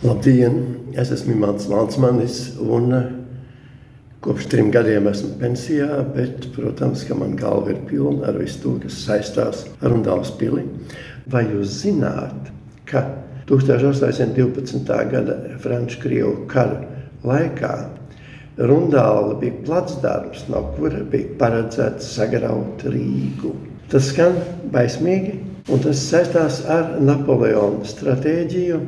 Labdien! Es esmu Mans Lansmanis un eh, kopš trim gadiem esmu pensijā, bet, protams, ka man galva ir pilna ar visu to, kas saistās ar Undāles pili. Vai jūs zināt, ka 1812. gada Franču-Krievu kara laikā Rundāla bija placdarms, no kura bija paredzēts sagraut Rīgu. Tas skan baismīgi, un tas saistās ar Napoleona stratēģiju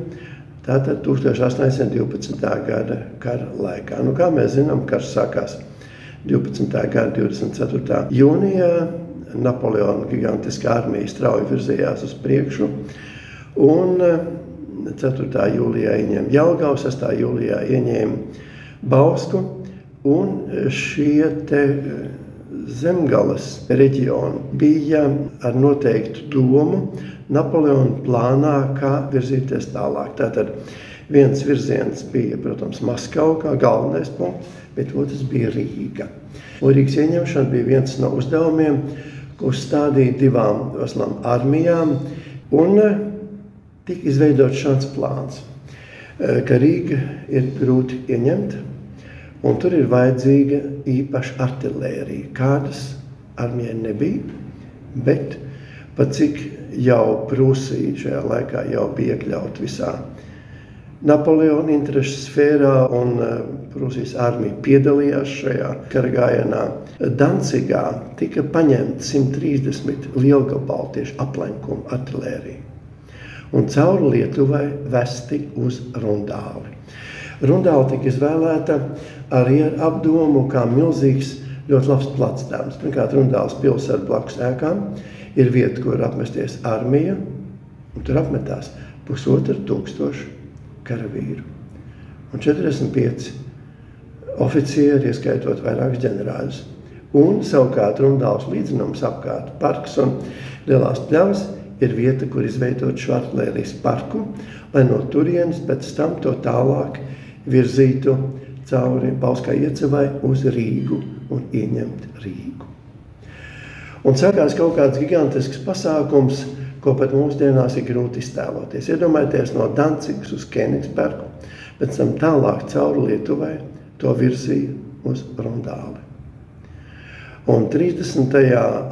Tātad 1812. gada kara laikā. Nu, kā mēs zinām, karš sākās 12. gada 24. jūnijā. Napoleona gigantiskā armija strauji virzījās uz priekšu. Un 4. Eh, jūlijā ieņēma Jelgavu, 6. jūlijā ieņēma Bausku. Un šie eh, zemgales reģioni bija ar noteiktu domu Napoleona plānā, kā virzīties tālāk. Tātad viens virziens bija, protams, Maskava kā galvenais punkts, bet otrs bija Rīga. Un Rīgas ieņemšana bija viens no uzdevumiem, ko stādīja divām veselām armijām, un eh, tika izveidots šāds plāns, eh, ka Rīga ir grūti ieņemt, un tur ir vajadzīga īpaša artilērija, kādas armijai nebija, bet pat cik jau Prūsija šajā laikā jau bija iekļauta visā Napoleona interesu sfērā, un eh, Prūsijas armija piedalījās šajā karagājienā. Dancigā tika paņemta 130 lielgabalu tieši aplenkuma artilērija un cauri Lietuvai vesti uz Rundāli. Rundāli tika izvēlēta arī ar apdomu kā milzīgs, ļoti labs placdārns. Pirmkārt, Rundāls pilsēta blakus ēkām, ir vieta, kur apmesties armija, un tur apmetās pusotru tūkstošu karavīru. Un 45 oficieri, ieskaitot vairākus ģenerāļus. Un savukārt Rundāls līdzinums apkārt parks un lielās pļavas ir vieta, kur izveidot šo artilērijas parku, lai no turienes pēc tam to tālāk virzītu cauri Bauskai iecevai uz Rīgu un ieņemt Rīgu. Un sākās kaut kāds gigantisks pasākums, ko pat mūsdienās ir grūti iztēloties. Iedomājieties no Dancigas uz Kenigsbergu, pēc tam tālāk cauri Lietuvai to virzīja uz Rundāli. Un 30.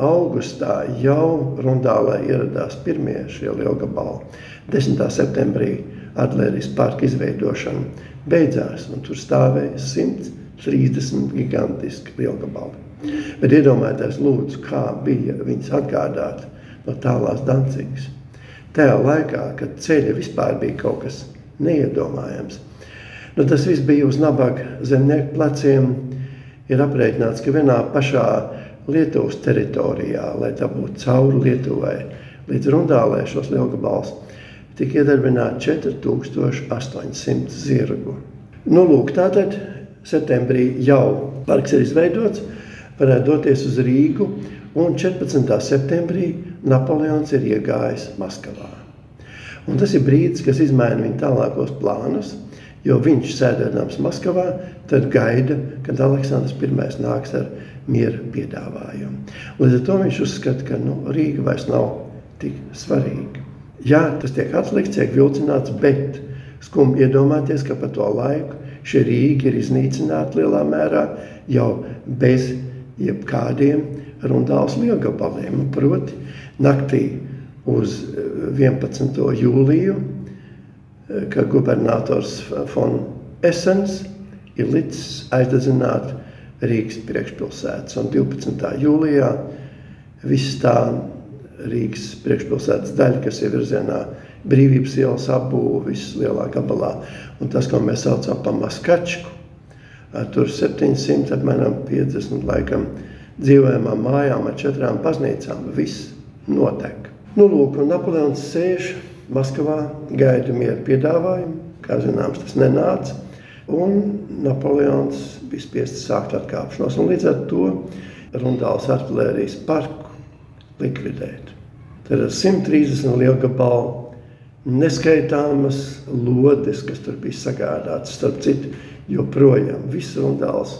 augustā jau Rundālē ieradās pirmie šie lielgabali. 10. septembrī artilērijas parka izveidošana beidzās, un tur stāvēja 130 gigantiski lielgabali. Bet iedomājieties, lūdzu, kā bija viņas atgādāt no tālās Dancigas. Tajā laikā, kad ceļa vispār bija kaut kas neiedomājams. Nu, tas viss bija uz nabaga zemnieku pleciem. Ir aprēķināts, ka vienā pašā Lietuvas teritorijā, lai tā būtu cauri Lietuvai, līdz Rundālē šos lielgabalus, tika iedarbināti 4800 zirgu. Nu, lūk, tātad septembrī jau parks ir izveidots, varētu doties uz Rīgu, un 14. septembrī Napoleons ir iegājis Maskavā. Un tas ir brīdis, kas izmaina viņa tālākos plānus, jo viņš sēdēdams Maskavā, tad gaida, kad Aleksandrs I nāks ar miera piedāvājumu. Līdz ar to viņš uzskata, ka nu, Rīga vairs nav tik svarīga. Jā, tas tiek atlikts, tiek vilcināts, bet skumji iedomāties, ka pa to laiku šie Rīga ir iznīcināti lielā mērā jau bez jebkādiem rundāls lielgabaliem. Proti, naktī uz 11. Eh, jūliju, eh, kad gubernators von Essens ir licis aizdedzināt Rīgas priekšpilsētas. Un 12. jūlijā viss tā Rīgas priekšpilsētas daļa, kas ir virzienā brīvības ielas apbūve, viss lielā gabalā. Un tas, ko mēs saucam par maskačku, Tur 700, apmēram 50 laikam, dzīvojamām mājām ar četrām baznīcām. Viss notek. Nu, lūk, un Napoleons sēž Maskavā, gaida mieru piedāvājumu. Kā zināms, tas nenāca. Un Napoleons bija spiests sākt atkāpšanos. Un līdz ar to Rundāls artilērijas parku likvidēt. Tad ir 130 liela gabala neskaitāmas lodes, kas tur bija sagādātas. Starp citu, joprojām viss rundāls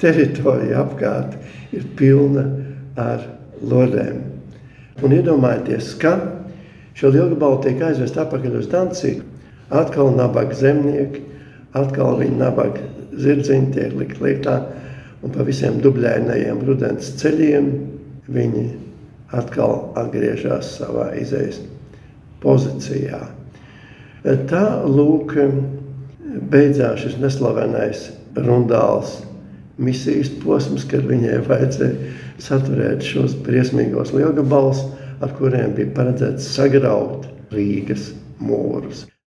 teritorija apkārt ir pilna ar lodēm. Un iedomājieties, ka šo lielgabalu tiek aizvest atpakaļ uz Dancigu, Atkal nabaga zemnieki, atkal viņa nabaga zirdziņi tiek likt lietā, un pa visiem dubļainajiem rudens ceļiem viņi atkal atgriežas savā izējas pozīcijā. Tā lūk, beidzās šis neslavenais rundāls misijas posms, kad viņai vajadzēja saturēt šos briesmīgos lielgabalus, ar kuriem bija paredzēts sagraut Rīgas mūrus.